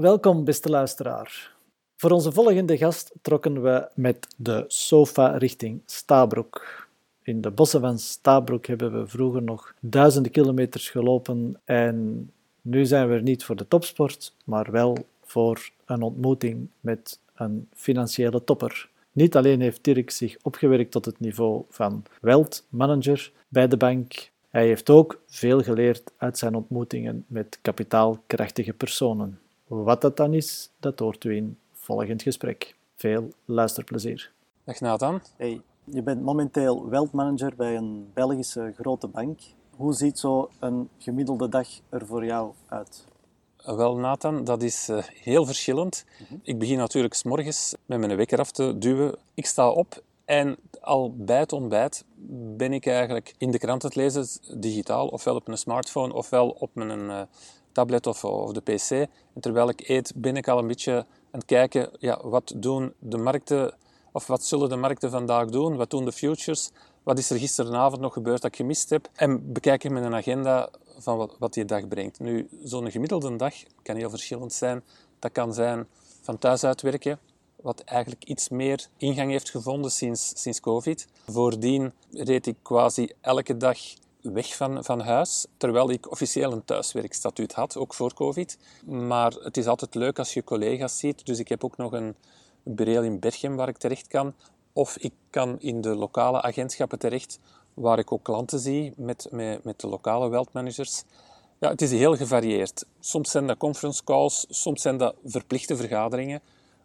Welkom, beste luisteraar. Voor onze volgende gast trokken we met de sofa richting Stabroek. In de bossen van Stabroek hebben we vroeger nog duizenden kilometers gelopen en nu zijn we er niet voor de topsport, maar wel voor een ontmoeting met een financiële topper. Niet alleen heeft Dirk zich opgewerkt tot het niveau van wealth manager bij de bank, hij heeft ook veel geleerd uit zijn ontmoetingen met kapitaalkrachtige personen. Wat dat dan is, dat hoort u in volgend gesprek. Veel luisterplezier. Dag Nathan. Hey, je bent momenteel wealth manager bij een Belgische grote bank. Hoe ziet zo een gemiddelde dag er voor jou uit? Wel, Nathan, dat is uh, heel verschillend. Mm Ik begin natuurlijk s morgens met mijn wekker af te duwen. Ik sta op en al bij het ontbijt ben ik eigenlijk in de krant het lezen, digitaal, ofwel op mijn smartphone, ofwel op mijn uh, tablet of, of, de pc. En terwijl ik eet, ben ik al een beetje aan het kijken, ja, wat doen de markten, of wat zullen de markten vandaag doen? Wat doen de futures? Wat is er gisteravond nog gebeurd dat ik gemist heb? En bekijk ik mijn agenda van wat, wat die dag brengt. Nu, zo'n gemiddelde dag kan heel verschillend zijn. Dat kan zijn van thuis uitwerken, wat eigenlijk iets meer ingang heeft gevonden sinds, sinds COVID. Voordien reed ik quasi elke dag weg van, van huis, terwijl ik officieel een thuiswerkstatuut had, ook voor COVID. Maar het is altijd leuk als je collega's ziet, dus ik heb ook nog een, bureau in Berchem waar ik terecht kan. Of ik kan in de lokale agentschappen terecht, waar ik ook klanten zie met, met, met de lokale wealth. Ja, het is heel gevarieerd. Soms zijn dat conference calls, soms zijn dat verplichte vergaderingen.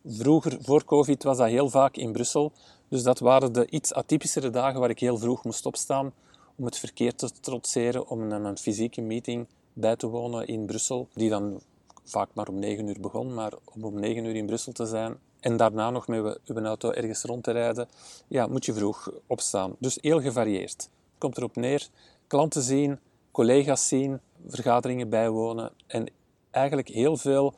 Vroeger, voor COVID, was dat heel vaak in Brussel. Dus dat waren de iets atypischere dagen waar ik heel vroeg moest opstaan om het verkeer te trotseren, om een, een fysieke meeting bij te wonen in Brussel, die dan vaak maar om negen uur begon, maar om om negen uur in Brussel te zijn en daarna nog met uw auto ergens rond te rijden, ja, moet je vroeg opstaan. Dus heel gevarieerd. Komt erop neer, klanten zien, collega's zien, vergaderingen bijwonen en eigenlijk heel veel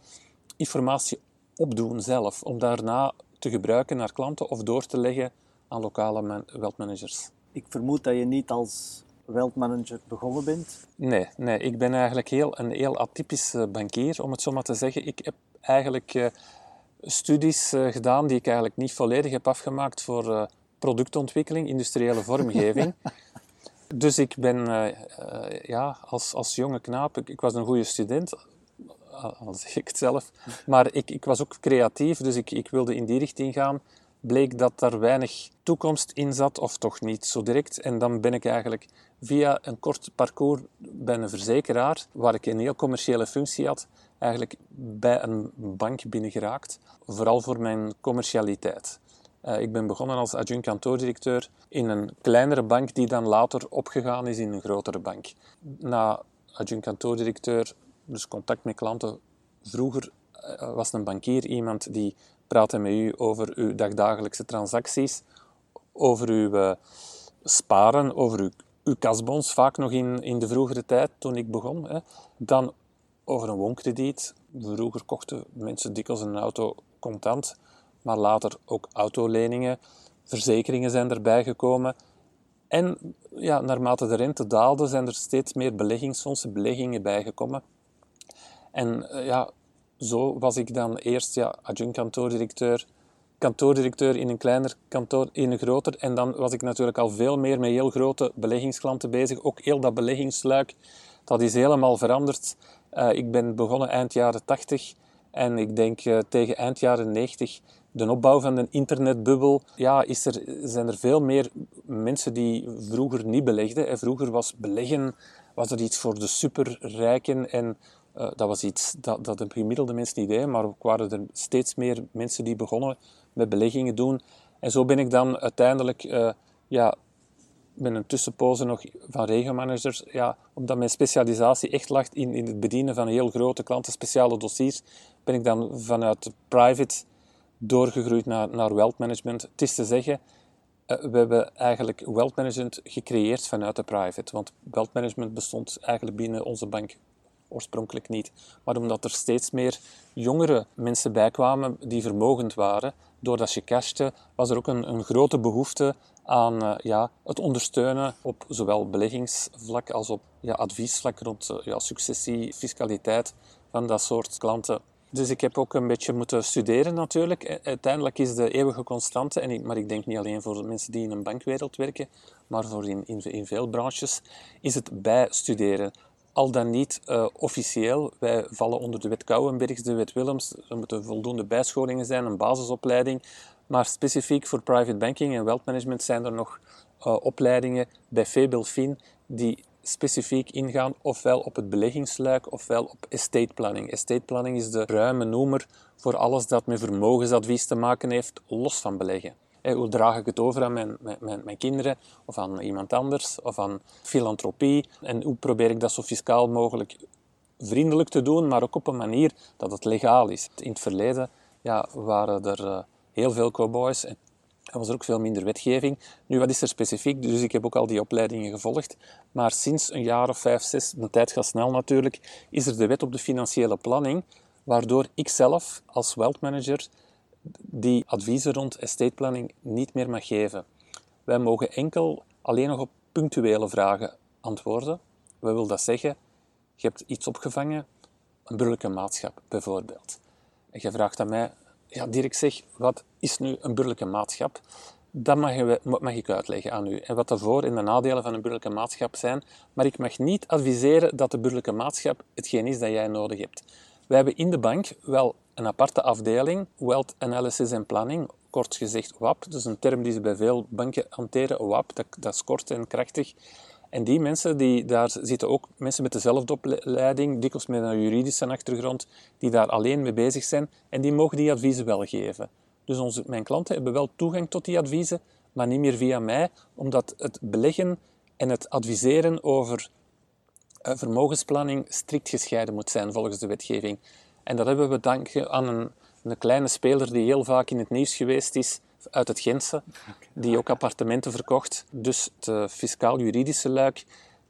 informatie opdoen zelf, om daarna te gebruiken naar klanten of door te leggen aan lokale wealth Ik vermoed dat je niet als wealth manager begonnen bent? Nee, nee ik ben eigenlijk heel, een heel atypische bankier, om het zo maar te zeggen. Ik heb eigenlijk uh, studies uh, gedaan die ik eigenlijk niet volledig heb afgemaakt voor uh, productontwikkeling, industriële vormgeving. dus ik ben ja, als, als jonge knaap, ik, ik was een goede student, al zeg ik het zelf. Maar ik, ik was ook creatief, dus ik, ik wilde in die richting gaan. Bleek dat daar weinig toekomst in zat, of toch niet zo direct. En dan ben ik eigenlijk via een kort parcours bij een verzekeraar, waar ik een heel commerciële functie had, eigenlijk bij een bank binnengeraakt. Vooral voor mijn commercialiteit. Uh, ik ben begonnen als adjunct kantoordirecteur in een kleinere bank die dan later opgegaan is in een grotere bank. Na adjunct kantoordirecteur dus contact met klanten. Vroeger uh, was een bankier iemand die praatte met u over uw dagdagelijkse transacties, over uw uh, sparen, over uw, uw vaak nog in, in de vroegere tijd toen ik begon. Hè. Dan over een woonkrediet. Vroeger kochten mensen dikwijls een auto contant, maar later ook autoleningen. Verzekeringen zijn erbij gekomen. En ja, naarmate de rente daalde, zijn er steeds meer beleggingsfondsen, beleggingen bijgekomen. En uh, ja, zo was ik dan eerst ja, adjunct kantoordirecteur, in een kleiner kantoor, in een groter. En dan was ik natuurlijk al veel meer met heel grote beleggingsklanten bezig. Ook heel dat beleggingsluik, dat is helemaal veranderd. Uh, ik ben begonnen eind jaren 80 en ik denk uh, tegen eind jaren 90 de opbouw van de internetbubbel, ja, is er, zijn er veel meer mensen die vroeger niet belegden. En vroeger was beleggen was er iets voor de superrijken en uh, dat was iets dat, dat de gemiddelde mensen niet deden, maar ook waren er steeds meer mensen die begonnen met beleggingen doen. En zo ben ik dan uiteindelijk, uh, ja, met een tussenpoze nog van regenmanagers, ja, omdat mijn specialisatie echt lag in, in het bedienen van heel grote klanten, speciale dossiers, ben ik dan vanuit private doorgegroeid naar, naar wealth management. Het is te zeggen, uh, we hebben eigenlijk wealth management gecreëerd vanuit de private, want wealth management bestond eigenlijk binnen onze bank oorspronkelijk niet. Maar omdat er steeds meer jongere mensen bijkwamen die vermogend waren, doordat je cashte, was er ook een, een grote behoefte aan uh, ja, het ondersteunen op zowel beleggingsvlak als op ja, adviesvlak rond uh, ja, successie, fiscaliteit van dat soort klanten. Dus ik heb ook een beetje moeten studeren natuurlijk. Uiteindelijk is de eeuwige constante, en maar ik denk niet alleen voor mensen die in een bankwereld werken, maar voor in, in, in veel branches, is het bijstuderen. Al dan niet uh, officieel. Wij vallen onder de wet Kouwenbergs, de wet Willems. Er moeten voldoende bijscholingen zijn, een basisopleiding. Maar specifiek voor private banking en wealth management zijn er nog uh, opleidingen bij Febelfin die specifiek ingaan, ofwel op het beleggingsluik, ofwel op estate planning. Estate planning is de ruime noemer voor alles dat met vermogensadvies te maken heeft, los van beleggen. Hoe draag ik het over aan mijn, mijn, mijn, kinderen of aan iemand anders of aan filantropie? En hoe probeer ik dat zo fiscaal mogelijk vriendelijk te doen, maar ook op een manier dat het legaal is. In het verleden ja, waren er uh, heel veel cowboys en was er ook veel minder wetgeving. Nu, wat is er specifiek? Dus ik heb ook al die opleidingen gevolgd. Maar sinds een jaar of vijf, zes, de tijd gaat snel natuurlijk, is er de wet op de financiële planning, waardoor ik zelf als wealth manager die adviezen rond estate planning niet meer mag geven. Wij mogen enkel alleen nog op punctuele vragen antwoorden. Wat wil dat zeggen? Je hebt iets opgevangen, een burgerlijke maatschap bijvoorbeeld. En je vraagt aan mij, ja, Dirk, zeg, wat is nu een burgerlijke maatschap? Dat mag, mag, ik uitleggen aan u. En wat de voor- en de nadelen van een burgerlijke maatschap zijn. Maar ik mag niet adviseren dat de burgerlijke maatschap hetgeen is dat jij nodig hebt. Wij hebben in de bank wel een aparte afdeling, Wealth Analysis and Planning, kort gezegd WAP. Dat is een term die ze bij veel banken hanteren, WAP. Dat, dat is kort en krachtig. En die mensen, die, daar zitten ook mensen met dezelfde opleiding, dikwijls met een juridische achtergrond, die daar alleen mee bezig zijn en die mogen die adviezen wel geven. Dus onze, mijn klanten hebben wel toegang tot die adviezen, maar niet meer via mij, omdat het beleggen en het adviseren over vermogensplanning strikt gescheiden moet zijn volgens de wetgeving. En dat hebben we danken aan een, een kleine speler die heel vaak in het nieuws geweest is, uit het Gentse, die ook appartementen verkocht. Dus het uh, fiscaal-juridische luik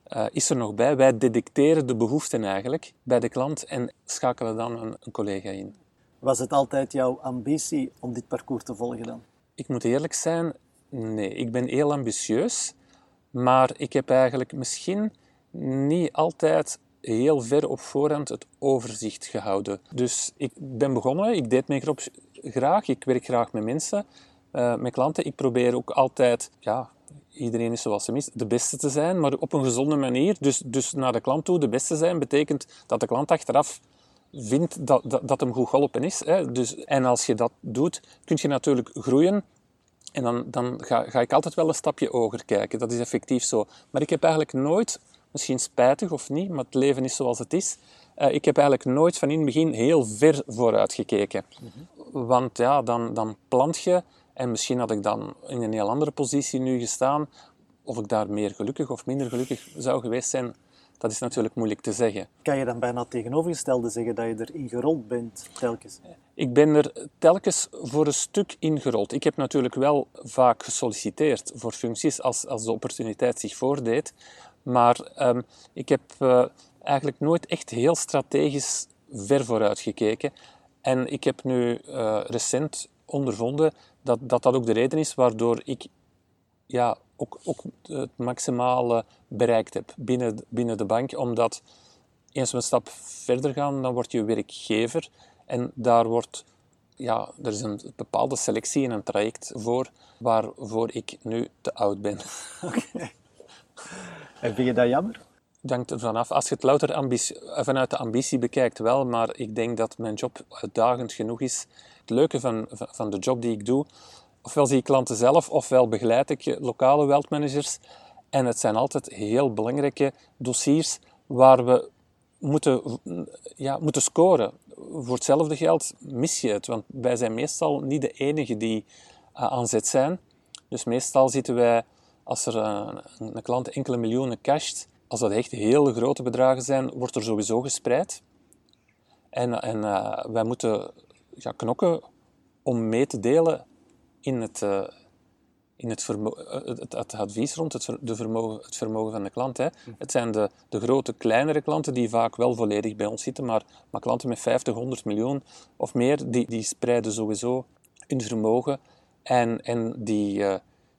uh, is er nog bij. Wij detecteren de behoeften eigenlijk bij de klant en schakelen dan een, een, collega in. Was het altijd jouw ambitie om dit parcours te volgen dan? Ik moet eerlijk zijn, nee. Ik ben heel ambitieus, maar ik heb eigenlijk misschien niet altijd heel ver op voorhand het overzicht gehouden. Dus ik ben begonnen, ik deed mijn job graag, ik werk graag met mensen, uh, met klanten. Ik probeer ook altijd, ja, iedereen is zoals hem is, de beste te zijn, maar op een gezonde manier. Dus, dus naar de klant toe de beste zijn betekent dat de klant achteraf vindt dat, dat, dat hem goed geholpen is. Hè. Dus, en als je dat doet, kun je natuurlijk groeien. En dan, dan ga, ga ik altijd wel een stapje hoger kijken. Dat is effectief zo. Maar ik heb eigenlijk nooit, misschien spijtig of niet, maar het leven is zoals het is. Uh, ik heb eigenlijk nooit van in het begin heel ver vooruit gekeken. Mhm. Want ja, dan, dan plant je en misschien had ik dan in een heel andere positie nu gestaan. Of ik daar meer gelukkig of minder gelukkig zou geweest zijn, dat is natuurlijk moeilijk te zeggen. Kan je dan bijna tegenovergestelde zeggen dat je erin gerold bent, telkens? Ik ben er telkens voor een stuk ingerold. Ik heb natuurlijk wel vaak gesolliciteerd voor functies als, als de opportuniteit zich voordeed. Maar um, ik heb uh, eigenlijk nooit echt heel strategisch ver vooruit gekeken. En ik heb nu uh, recent ondervonden dat, dat dat ook de reden is waardoor ik ja, ook, ook het maximale bereikt heb binnen, binnen de bank. Omdat eens we een stap verder gaan, dan word je werkgever. En daar wordt, ja, er is een bepaalde selectie en een traject voor, waarvoor ik nu te oud ben. En vind je dat jammer? Dank ervan af. Als je het louter vanuit de ambitie bekijkt, wel, maar ik denk dat mijn job uitdagend genoeg is het leuke van, van de job die ik doe, ofwel zie ik klanten zelf, ofwel begeleid ik lokale wealth managers. En het zijn altijd heel belangrijke dossiers waar we moeten, ja, moeten scoren. Voor hetzelfde geld mis je het, want wij zijn meestal niet de enige die uh, aan zet zijn. Dus meestal zitten wij, als er een, een klant enkele miljoenen casht, als dat echt hele grote bedragen zijn, wordt er sowieso gespreid. En, en uh, wij moeten ja, knokken om mee te delen in het, uh, in het, het, het, advies rond het, de vermogen, het vermogen van de klant. Hè. Hm. Het zijn de, de grote, kleinere klanten die vaak wel volledig bij ons zitten, maar, maar klanten met 50, 100 miljoen of meer, die, die spreiden sowieso hun vermogen en, en die, uh,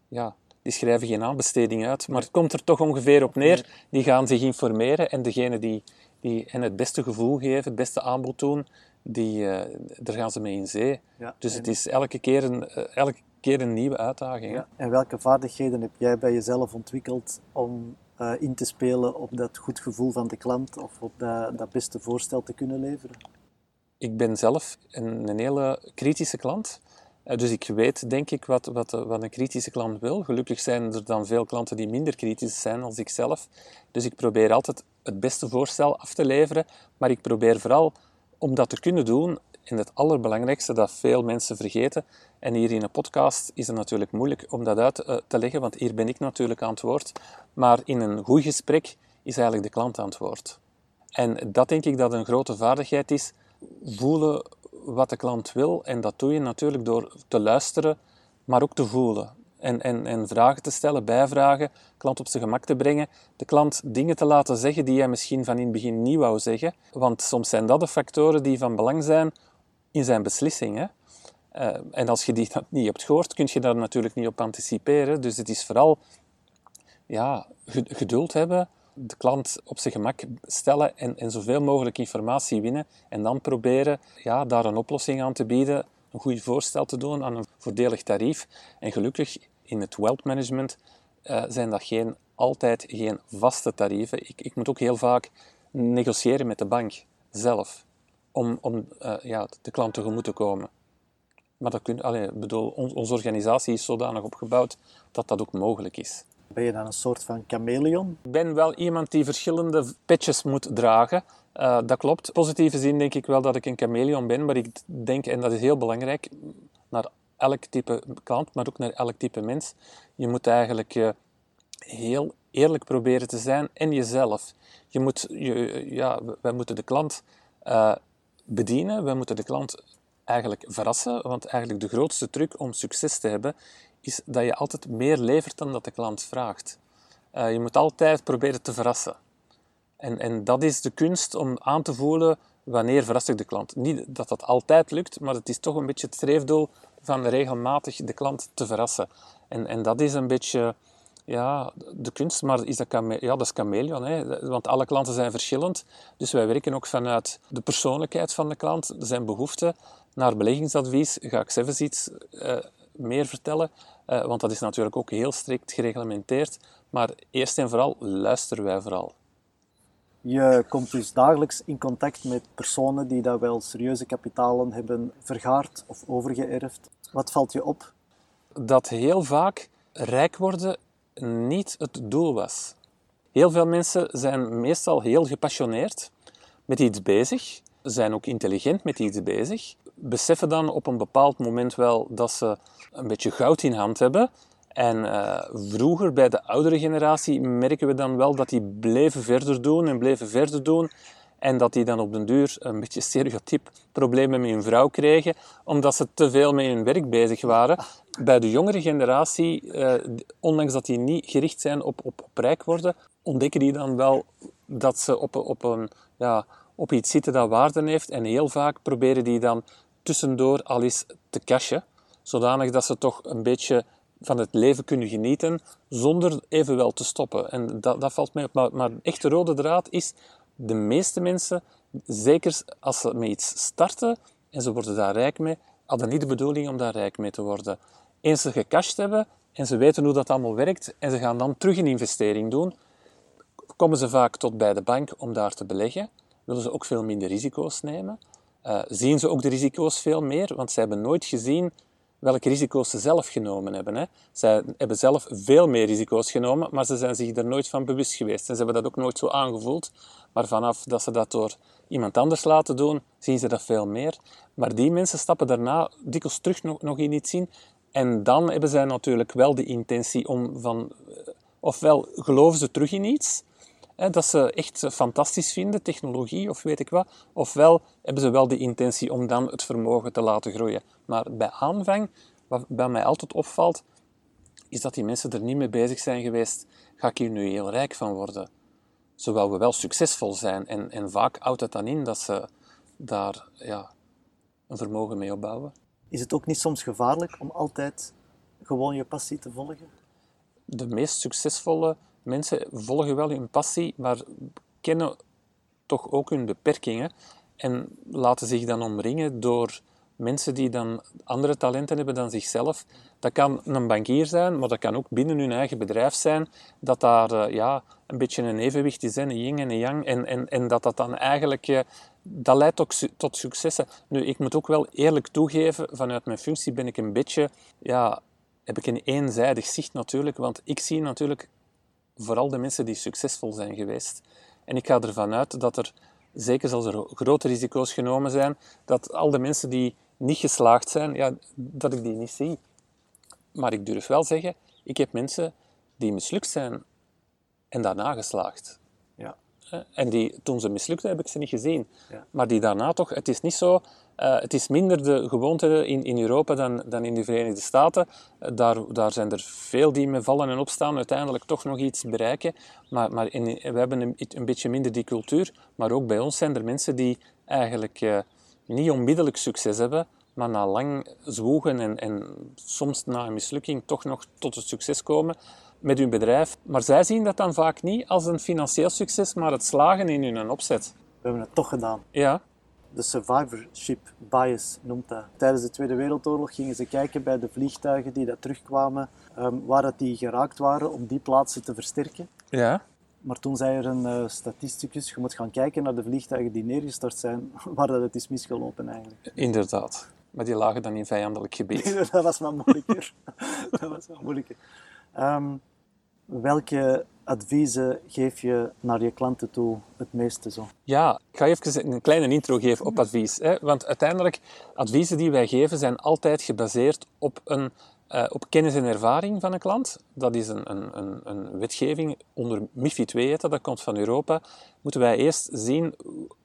ja, die schrijven geen aanbesteding uit. Maar het komt er toch ongeveer op neer. Die gaan zich informeren en degene die, die hen het beste gevoel geven, het beste aanbod doen, die, uh, daar gaan ze mee in zee. Ja, dus het is elke keer een, eh, elke keer een nieuwe uitdaging. Ja. En welke vaardigheden heb jij bij jezelf ontwikkeld om eh, in te spelen op dat goed gevoel van de klant of op dat, dat beste voorstel te kunnen leveren? Ik ben zelf een, een hele kritische klant. Eh, Dus ik weet, denk ik, wat, wat, wat een kritische klant wil. Gelukkig zijn er dan veel klanten die minder kritisch zijn als ik zelf. Dus ik probeer altijd het beste voorstel af te leveren. Maar ik probeer vooral om dat te kunnen doen. En het allerbelangrijkste dat veel mensen vergeten. En hier in een podcast is het natuurlijk moeilijk om dat uit eh, te leggen, want hier ben ik natuurlijk aan het woord. Maar in een goed gesprek is eigenlijk de klant aan het woord. En dat denk ik dat een grote vaardigheid is. Voelen wat de klant wil. En dat doe je natuurlijk door te luisteren, maar ook te voelen. En, en, en vragen te stellen, bijvragen, klant op zijn gemak te brengen. De klant dingen te laten zeggen die hij misschien van in het begin niet wou zeggen. Want soms zijn dat de factoren die van belang zijn in zijn beslissing. Hè? Eh, en als je die niet hebt gehoord, kun je daar natuurlijk niet op anticiperen. Dus het is vooral ja, ge- geduld hebben, de klant op zijn gemak stellen en, en zoveel mogelijk informatie winnen. En dan proberen ja, daar een oplossing aan te bieden, een goed voorstel te doen aan een voordelig tarief. En gelukkig in het wealth management eh, zijn dat geen, altijd geen vaste tarieven. Ik, ik moet ook heel vaak negociëren met de bank zelf om, om eh, ja, de klant tegemoet te komen. Maar dat kun, allee, ik bedoel, on- onze organisatie is zodanig opgebouwd dat dat ook mogelijk is. Ben je dan een soort van chameleon? Ik ben wel iemand die verschillende patches moet dragen. Eh, dat klopt. Positieve zin denk ik wel dat ik een chameleon ben, maar ik denk, en dat is heel belangrijk, naar elk type klant, maar ook naar elk type mens. Je moet eigenlijk eh, heel eerlijk proberen te zijn en jezelf. Je moet, je, ja, wij moeten de klant eh, bedienen, wij moeten de klant eigenlijk verrassen, want eigenlijk de grootste truc om succes te hebben is dat je altijd meer levert dan dat de klant vraagt. Eh, je moet altijd proberen te verrassen. En, en dat is de kunst om aan te voelen wanneer verras ik de klant. Niet dat dat altijd lukt, maar het is toch een beetje het streefdoel van regelmatig de klant te verrassen. En, en dat is een beetje ja, de kunst, maar is dat, ja, dat is chameleon. Hè? Want alle klanten zijn verschillend. Dus wij werken ook vanuit de persoonlijkheid van de klant, zijn behoeften. Naar beleggingsadvies ga ik zelfs iets eh, meer vertellen, eh, want dat is natuurlijk ook heel strikt gereglementeerd. Maar eerst en vooral luisteren wij vooral. Je komt dus dagelijks in contact met personen die dat wel serieuze kapitalen hebben vergaard of overgeërfd. Wat valt je op? dat heel vaak rijk worden niet het doel was. Heel veel mensen zijn meestal heel gepassioneerd met iets bezig, zijn ook intelligent met iets bezig, beseffen dan op een bepaald moment wel dat ze een beetje goud in hand hebben. En eh, vroeger, bij de oudere generatie, merken we dan wel dat die bleven verder doen en bleven verder doen. En dat die dan op den duur een beetje stereotyp problemen met hun vrouw kregen, omdat ze te veel met hun werk bezig waren. Bij de jongere generatie, eh, ondanks dat die niet gericht zijn op, op, op rijk worden, ontdekken die dan wel dat ze op, op, een, ja, op iets zitten dat waarde heeft. En heel vaak proberen die dan tussendoor al eens te cashen, zodanig dat ze toch een beetje van het leven kunnen genieten, zonder evenwel te stoppen. En dat, dat valt mij op. Maar, maar echt de rode draad is, de meeste mensen, zeker als ze met iets starten en ze worden daar rijk mee, hadden niet de bedoeling om daar rijk mee te worden. Eens ze gecashed hebben en ze weten hoe dat allemaal werkt en ze gaan dan terug een investering doen, komen ze vaak tot bij de bank om daar te beleggen. Willen ze ook veel minder risico's nemen. Eh, zien ze ook de risico's veel meer, want ze hebben nooit gezien welke risico's ze zelf genomen hebben. Hè. Zij hebben zelf veel meer risico's genomen, maar ze zijn zich er nooit van bewust geweest. En ze hebben dat ook nooit zo aangevoeld. Maar vanaf dat ze dat door iemand anders laten doen, zien ze dat veel meer. Maar die mensen stappen daarna dikwijls terug nog, nog in iets. En dan hebben zij natuurlijk wel de intentie om van... eh, Ofwel geloven ze terug in iets, hè, dat ze echt fantastisch vinden, technologie of weet ik wat. Ofwel hebben ze wel de intentie om dan het vermogen te laten groeien. Maar bij aanvang, wat bij mij altijd opvalt, is dat die mensen er niet mee bezig zijn geweest. Ga ik hier nu heel rijk van worden? Ze wouden wel succesvol zijn. En, en vaak houdt het dan in dat ze daar ja, een vermogen mee opbouwen. Is het ook niet soms gevaarlijk om altijd gewoon je passie te volgen? de meest succesvolle mensen volgen wel hun passie, maar kennen toch ook hun beperkingen. en laten zich dan omringen door mensen die dan andere talenten hebben dan zichzelf. Dat kan een bankier zijn, maar dat kan ook binnen hun eigen bedrijf zijn, dat daar uh, ja, een beetje een evenwicht is, een yin en een yang, en, en, en dat dat dan eigenlijk... Uh, dat leidt tot, tot successen. Nu, ik moet ook wel eerlijk toegeven, vanuit mijn functie ben ik een beetje... Ja, heb ik een eenzijdig zicht natuurlijk, want ik zie natuurlijk vooral de mensen die succesvol zijn geweest. En ik ga ervan uit dat er, zeker als er grote risico's genomen zijn, dat al de mensen die niet geslaagd zijn, ja, dat ik die niet zie. Maar ik durf wel zeggen, ik heb mensen die mislukt zijn en daarna geslaagd. Ja. En die, toen ze mislukten, heb ik ze niet gezien. Ja. Maar die daarna toch, het is niet zo uh, het is minder de gewoonte in, in Europa dan, dan in de Verenigde Staten. Uh, daar, daar zijn er veel die met vallen en opstaan uiteindelijk toch nog iets bereiken. Maar, maar in, we hebben een, een, beetje minder die cultuur. Maar ook bij ons zijn er mensen die eigenlijk uh, niet onmiddellijk succes hebben, maar na lang zwoegen en, en soms na een mislukking toch nog tot het succes komen met hun bedrijf. Maar zij zien dat dan vaak niet als een financieel succes, maar het slagen in hun opzet. We hebben het toch gedaan. Ja, de survivorship bias noemt dat. Tijdens de Tweede Wereldoorlog gingen ze kijken bij de vliegtuigen die dat terugkwamen, um, waar dat die geraakt waren, om die plaatsen te versterken. Ja. Maar toen zei er een uh, statisticus, je moet gaan kijken naar de vliegtuigen die neergestort zijn, waar dat het is misgelopen eigenlijk. Inderdaad. Maar die lagen dan in vijandelijk gebied. dat was maar moeilijker. dat was maar moeilijker. Um, welke adviezen geef je naar je klanten toe het meeste zo? Ja, ik ga even een kleine intro geven op advies. Hè? Want uiteindelijk, adviezen die wij geven zijn altijd gebaseerd op, een, uh, op kennis en ervaring van een klant. Dat is een, een, een, een wetgeving onder MIFID 2 dat, dat komt van Europa. Moeten wij eerst zien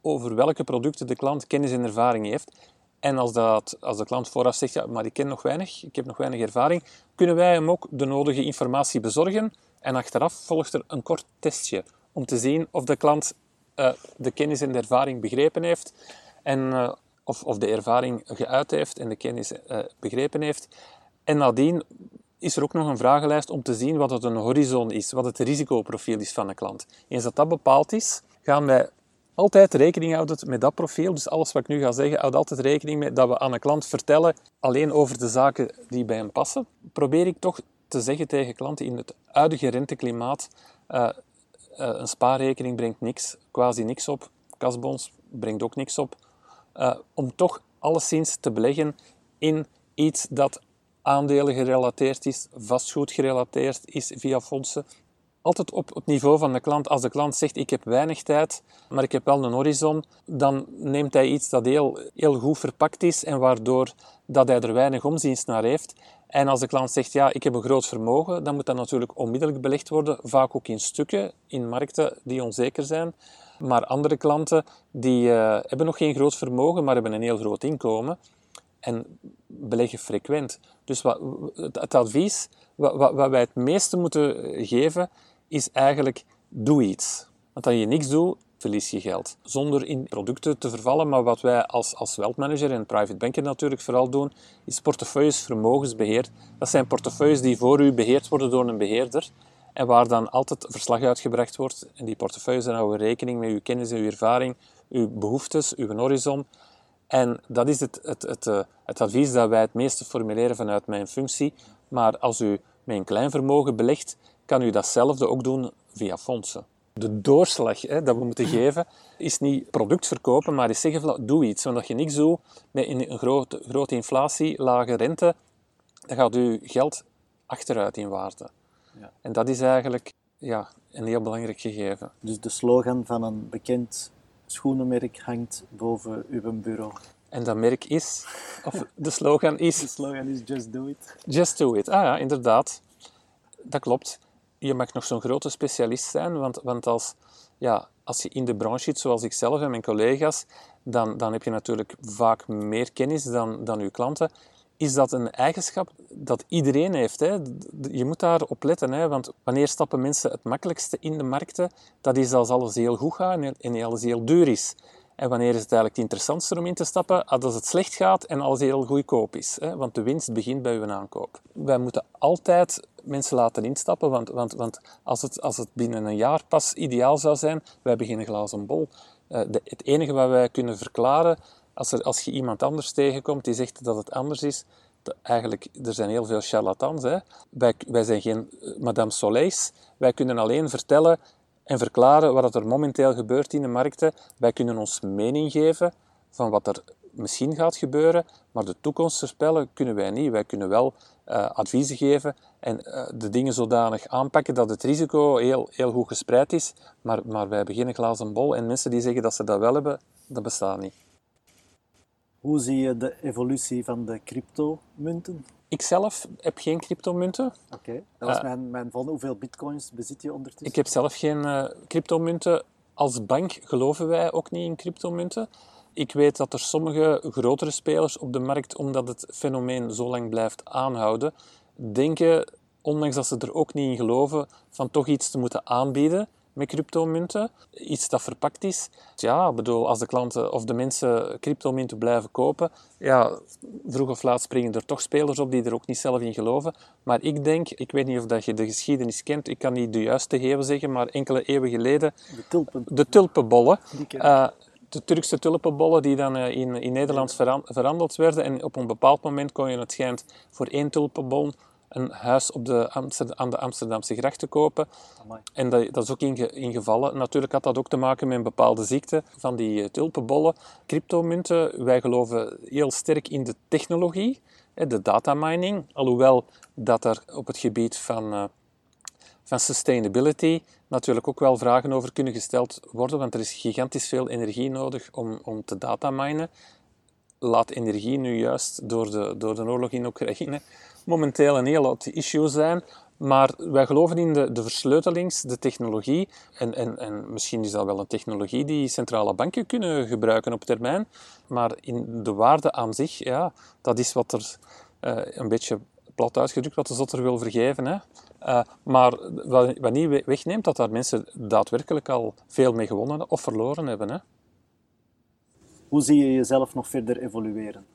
over welke producten de klant kennis en ervaring heeft. En als, dat, als de klant vooraf zegt, ja, maar ik ken nog weinig, ik heb nog weinig ervaring, kunnen wij hem ook de nodige informatie bezorgen en achteraf volgt er een kort testje om te zien of de klant uh, de kennis en de ervaring begrepen heeft en uh, of, of de ervaring geuit heeft en de kennis uh, begrepen heeft. En nadien is er ook nog een vragenlijst om te zien wat het een horizon is, wat het risicoprofiel is van een klant. Eens dat dat bepaald is, gaan wij altijd rekening houden met dat profiel. Dus alles wat ik nu ga zeggen, houd altijd rekening mee dat we aan een klant vertellen alleen over de zaken die bij hem passen. Probeer ik toch te zeggen tegen klanten in het huidige renteklimaat, uh, een spaarrekening brengt niks, quasi niks op, kasbons brengt ook niks op, uh, om toch alleszins te beleggen in iets dat aandelen gerelateerd is, vastgoed gerelateerd is via fondsen. Altijd op het niveau van de klant. Als de klant zegt, ik heb weinig tijd, maar ik heb wel een horizon, dan neemt hij iets dat heel, heel goed verpakt is en waardoor dat hij er weinig omziens naar heeft. En als de klant zegt, ja, ik heb een groot vermogen, dan moet dat natuurlijk onmiddellijk belegd worden, vaak ook in stukken, in markten die onzeker zijn. Maar andere klanten die uh, hebben nog geen groot vermogen, maar hebben een heel groot inkomen en beleggen frequent. Dus wat, het advies wat, wat, wij het meeste moeten geven, is eigenlijk doe iets. Want als je niks doet, verlies je geld. Zonder in producten te vervallen, maar wat wij als, als wealth en private banker natuurlijk vooral doen, is portefeuilles vermogensbeheer. Dat zijn portefeuilles die voor u beheerd worden door een beheerder en waar dan altijd verslag uitgebracht wordt. En die portefeuilles houden rekening met uw kennis en uw ervaring, uw behoeftes, uw horizon. En dat is het, het, het, eh, het advies dat wij het meeste formuleren vanuit mijn functie. Maar als u met een klein vermogen belegt, kan u datzelfde ook doen via fondsen de doorslag hè, dat we moeten geven, is niet product verkopen, maar is zeggen, doe iets. Want als je niks doet met een grote, grote inflatie, lage rente, dan gaat je geld achteruit in waarde. Ja. En dat is eigenlijk ja, een heel belangrijk gegeven. Dus de slogan van een bekend schoenenmerk hangt boven uw bureau. En dat merk is, of de slogan is... De slogan is Just Do It. Just Do It, ah ja, inderdaad. Dat klopt je mag nog zo'n grote specialist zijn, want, want als, ja, als je in de branche zit, zoals ik zelf en mijn collega's, dan, dan heb je natuurlijk vaak meer kennis dan, dan je klanten. Is dat een eigenschap dat iedereen heeft? Hè? Je moet daar op letten, hè? want wanneer stappen mensen het makkelijkste in de markten? Dat is als alles heel goed gaat en alles heel duur is. En wanneer is het eigenlijk het interessantste om in te stappen? Als het slecht gaat en alles heel goedkoop is. Hè? Want de winst begint bij uw aankoop. Wij moeten altijd mensen laten instappen, want, want, want als, het, als het binnen een jaar pas ideaal zou zijn, wij geen glazen bol. De, het enige wat wij kunnen verklaren, als, er, als je iemand anders tegenkomt die zegt dat het anders is, eigenlijk, er zijn heel veel charlatans. Hè. Wij, wij zijn geen eh, Madame Soleils. Wij kunnen alleen vertellen en verklaren wat er momenteel gebeurt in de markten. Wij kunnen ons mening geven van wat er misschien gaat gebeuren, maar de toekomst voorspellen kunnen wij niet. Wij kunnen wel uh, adviezen geven en uh, de dingen zodanig aanpakken dat het risico heel, heel goed gespreid is, maar, maar wij geen glazen bol. En mensen die zeggen dat ze dat wel hebben, dat bestaat niet. Hoe zie je de evolutie van de cryptomunten? Ik zelf heb geen cryptomunten. Oké, okay. dat was uh, mijn, mijn volgende. Hoeveel bitcoins bezit je ondertussen? Ik heb zelf geen uh, cryptomunten. Als bank geloven wij ook niet in cryptomunten. Ik weet dat er sommige grotere spelers op de markt, omdat het fenomeen zo lang blijft aanhouden, denken, ondanks dat ze er ook niet in geloven, van toch iets te moeten aanbieden met cryptomunten. Iets dat verpakt is. Ja, bedoel, als de klanten of de mensen cryptomunten blijven kopen, ja, vroeg of laat springen er toch spelers op die er ook niet zelf in geloven. Maar ik denk, ik weet niet of dat je de geschiedenis kent, ik kan niet de juiste eeuwen zeggen, maar enkele eeuwen geleden... De tulpen. De tulpenbollen. Uh, de Turkse tulpenbollen die dan eh, in, in Nederland verhandeld werden. En op een bepaald moment kon je het schijnt voor één tulpenbol een huis op de aan de Amsterdamse gracht te kopen. En dat, dat is ook ingevallen. Natuurlijk had dat ook te maken met een bepaalde ziekte van die eh, tulpenbollen. Cryptomunten, wij geloven heel sterk in de technologie, de datamining. Alhoewel dat er op het gebied van, uh, van sustainability natuurlijk ook wel vragen over kunnen gesteld worden, want er is gigantisch veel energie nodig om, om te dataminen. Laat energie nu juist door de, door de oorlog in Oekraïne momenteel een heel hot issue zijn. Maar wij geloven in de, de versleutelings, de technologie. En, en, en misschien is dat wel een technologie die centrale banken kunnen gebruiken op termijn. Maar in de waarde aan zich, ja, dat is wat er uh, een beetje plat uitgedrukt, wat de zotter wil vergeven. Hè. Uh, maar wat, wat niet wegneemt dat daar mensen daadwerkelijk al veel mee gewonnen of verloren hebben. Hè. Hoe zie je jezelf nog verder evolueren?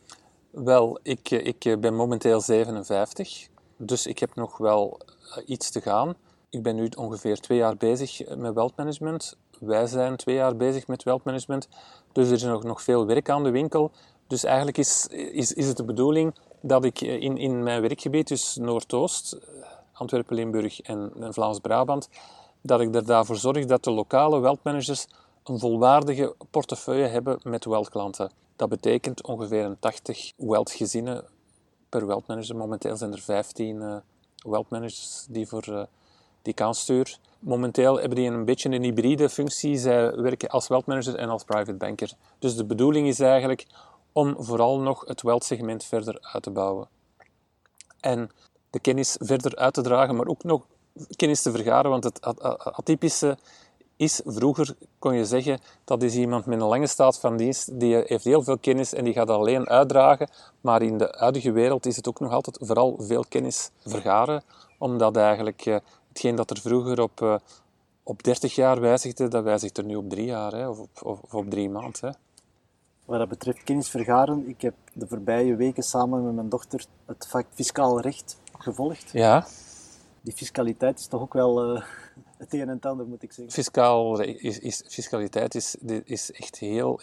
Wel, ik, eh, ik eh, ben momenteel 57, dus ik heb nog wel eh, iets te gaan. Ik ben nu ongeveer twee jaar bezig met wealth management. Wij zijn twee jaar bezig met wealth management, dus er is nog, nog veel werk aan de winkel. Dus eigenlijk is, is, is het de bedoeling dat ik in, in mijn werkgebied, dus Noordoost, Antwerpen, Limburg en, en Vlaams-Brabant, dat ik er daarvoor zorg dat de lokale wealth managers een volwaardige portefeuille hebben met wealth klanten. Dat betekent ongeveer een 80 wealth gezinnen per wealth manager. Momenteel zijn er 15 uh, wealth managers die, voor, uh, die ik aanstuur. Momenteel hebben die een beetje een hybride functie. Zij werken als wealth manager en als private banker. Dus de bedoeling is eigenlijk om vooral nog het wealth segment verder uit te bouwen. En de kennis verder uit te dragen, maar ook nog kennis te vergaren, want het atypische is, vroeger kon je zeggen, dat is iemand met een lange staat van dienst, die heeft heel veel kennis en die gaat alleen uitdragen. Maar in de huidige wereld is het ook nog altijd vooral veel kennis vergaren, omdat eigenlijk uh, hetgeen dat er vroeger op, uh, op 30 jaar wijzigde, dat wijzigt er nu op drie jaar hè, of, op, of, op drie maanden. Hè. Wat dat betreft kennis vergaren, ik heb de voorbije weken samen met mijn dochter het vak fiscaal recht gevolgd. Ja. Die fiscaliteit is toch ook wel... Uh het een en het ander, moet ik zeggen. Fiscaal, is, is, fiscaliteit is, is echt heel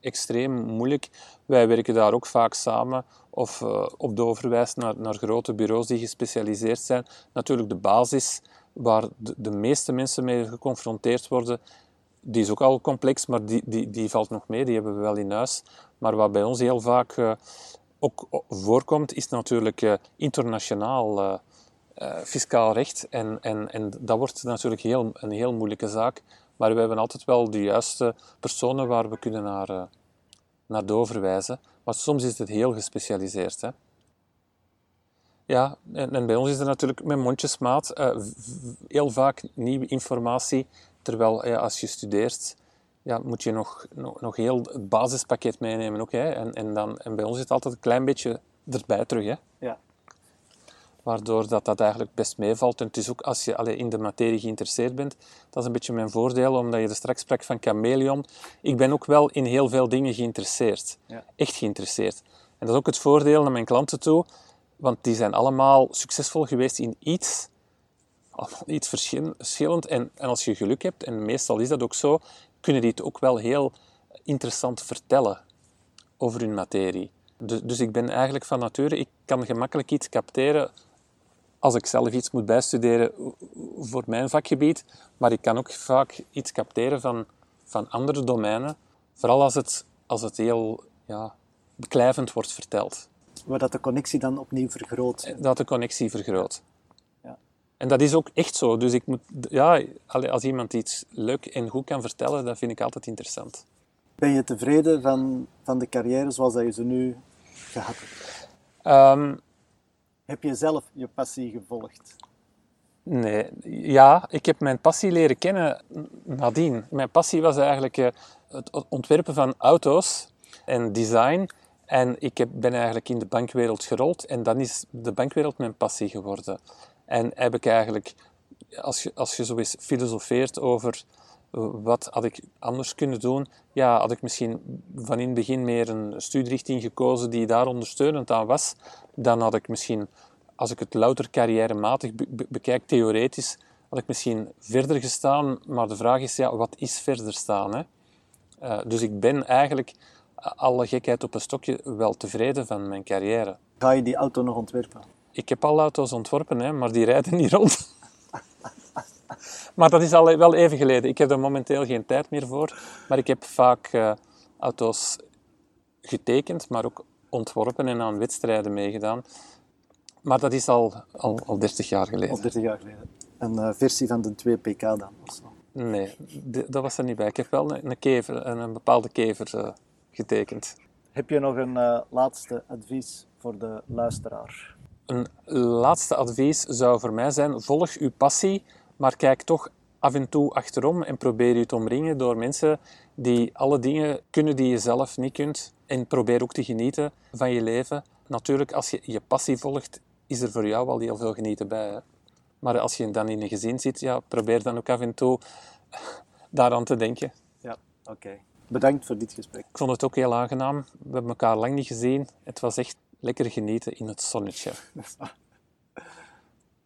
extreem moeilijk. Wij werken daar ook vaak samen of uh, op doorverwijs naar, naar grote bureaus die gespecialiseerd zijn. Natuurlijk de basis waar de, de meeste mensen mee geconfronteerd worden, die is ook al complex, maar die, die, die valt nog mee, die hebben we wel in huis. Maar wat bij ons heel vaak uh, ook voorkomt, is natuurlijk uh, internationaal uh, fiscaal recht. En, en, en dat wordt natuurlijk heel, een heel moeilijke zaak. Maar we hebben altijd wel de juiste personen waar we kunnen naar, uh, naar doorverwijzen. Maar soms is het heel gespecialiseerd. Hè. Ja, en, en, bij ons is er natuurlijk met mondjesmaat uh, heel vaak nieuwe informatie. Terwijl als je studeert, ja, moet je nog, nog, nog heel het basispakket meenemen. Ook. En, en, dan, en bij ons zit altijd een klein beetje erbij terug. Hè. Ja, waardoor dat, dat eigenlijk best meevalt. En het is ook als je alleen in de materie geïnteresseerd bent, dat is een beetje mijn voordeel, omdat je er straks sprak van chameleon. Ik ben ook wel in heel veel dingen geïnteresseerd. Ja. Echt geïnteresseerd. En dat is ook het voordeel naar mijn klanten toe, want die zijn allemaal succesvol geweest in iets, iets verschillend. En, en als je geluk hebt, en meestal is dat ook zo, kunnen die het ook wel heel interessant vertellen over hun materie. Dus, dus ik ben eigenlijk van nature, ik kan gemakkelijk iets capteren als ik zelf iets moet bijstuderen voor mijn vakgebied, maar ik kan ook vaak iets capteren van, van andere domeinen, vooral als het, als het heel ja, beklijvend wordt verteld. Waar dat de connectie dan opnieuw vergroot. Dat de connectie vergroot. Ja. En dat is ook echt zo. Dus ik moet, ja, als iemand iets leuk en goed kan vertellen, dat vind ik altijd interessant. Ben je tevreden van, van de carrière zoals dat je ze nu gehad hebt? Um, heb je zelf je passie gevolgd? Nee, ja, ik heb mijn passie leren kennen nadien. Mijn passie was eigenlijk eh, het ontwerpen van auto's en design. En ik heb, ben eigenlijk in de bankwereld gerold en dan is de bankwereld mijn passie geworden. En heb ik eigenlijk, als je, als je zo eens filosofeert over wat had ik anders kunnen doen? Ja, had ik misschien van in het begin meer een studierichting gekozen die daar ondersteunend aan was, dan had ik misschien, als ik het louter carrièrematig bekijk, theoretisch, had ik misschien verder gestaan. Maar de vraag is, ja, wat is verder staan? Hè? Uh, dus ik ben eigenlijk, alle gekheid op een stokje, wel tevreden van mijn carrière. Ga je die auto nog ontwerpen? Ik heb al auto's ontworpen, hè, maar die rijden niet rond. Maar dat is al wel even geleden. Ik heb er momenteel geen tijd meer voor. Maar ik heb vaak uh, auto's getekend, maar ook ontworpen en aan wedstrijden meegedaan. Maar dat is al, al, al 30 jaar geleden. Al 30 jaar geleden. Een uh, versie van de 2 pk dan? Of zo. Nee, dat was er niet bij. Ik heb wel een, een kever, een, een bepaalde kever uh, getekend. Heb je nog een laatste advies voor de luisteraar? Een laatste advies zou voor mij zijn: volg uw passie maar kijk toch af en toe achterom en probeer je te omringen door mensen die alle dingen kunnen die je zelf niet kunt. En probeer ook te genieten van je leven. Natuurlijk, als je je passie volgt, is er voor jou wel heel veel genieten bij. Hè? Maar als je dan in een gezin zit, ja, probeer dan ook af en toe daaraan te denken. Ja, oké. Bedankt voor dit gesprek. Ik vond het ook heel aangenaam. We hebben elkaar lang niet gezien. Het was echt lekker genieten in het zonnetje.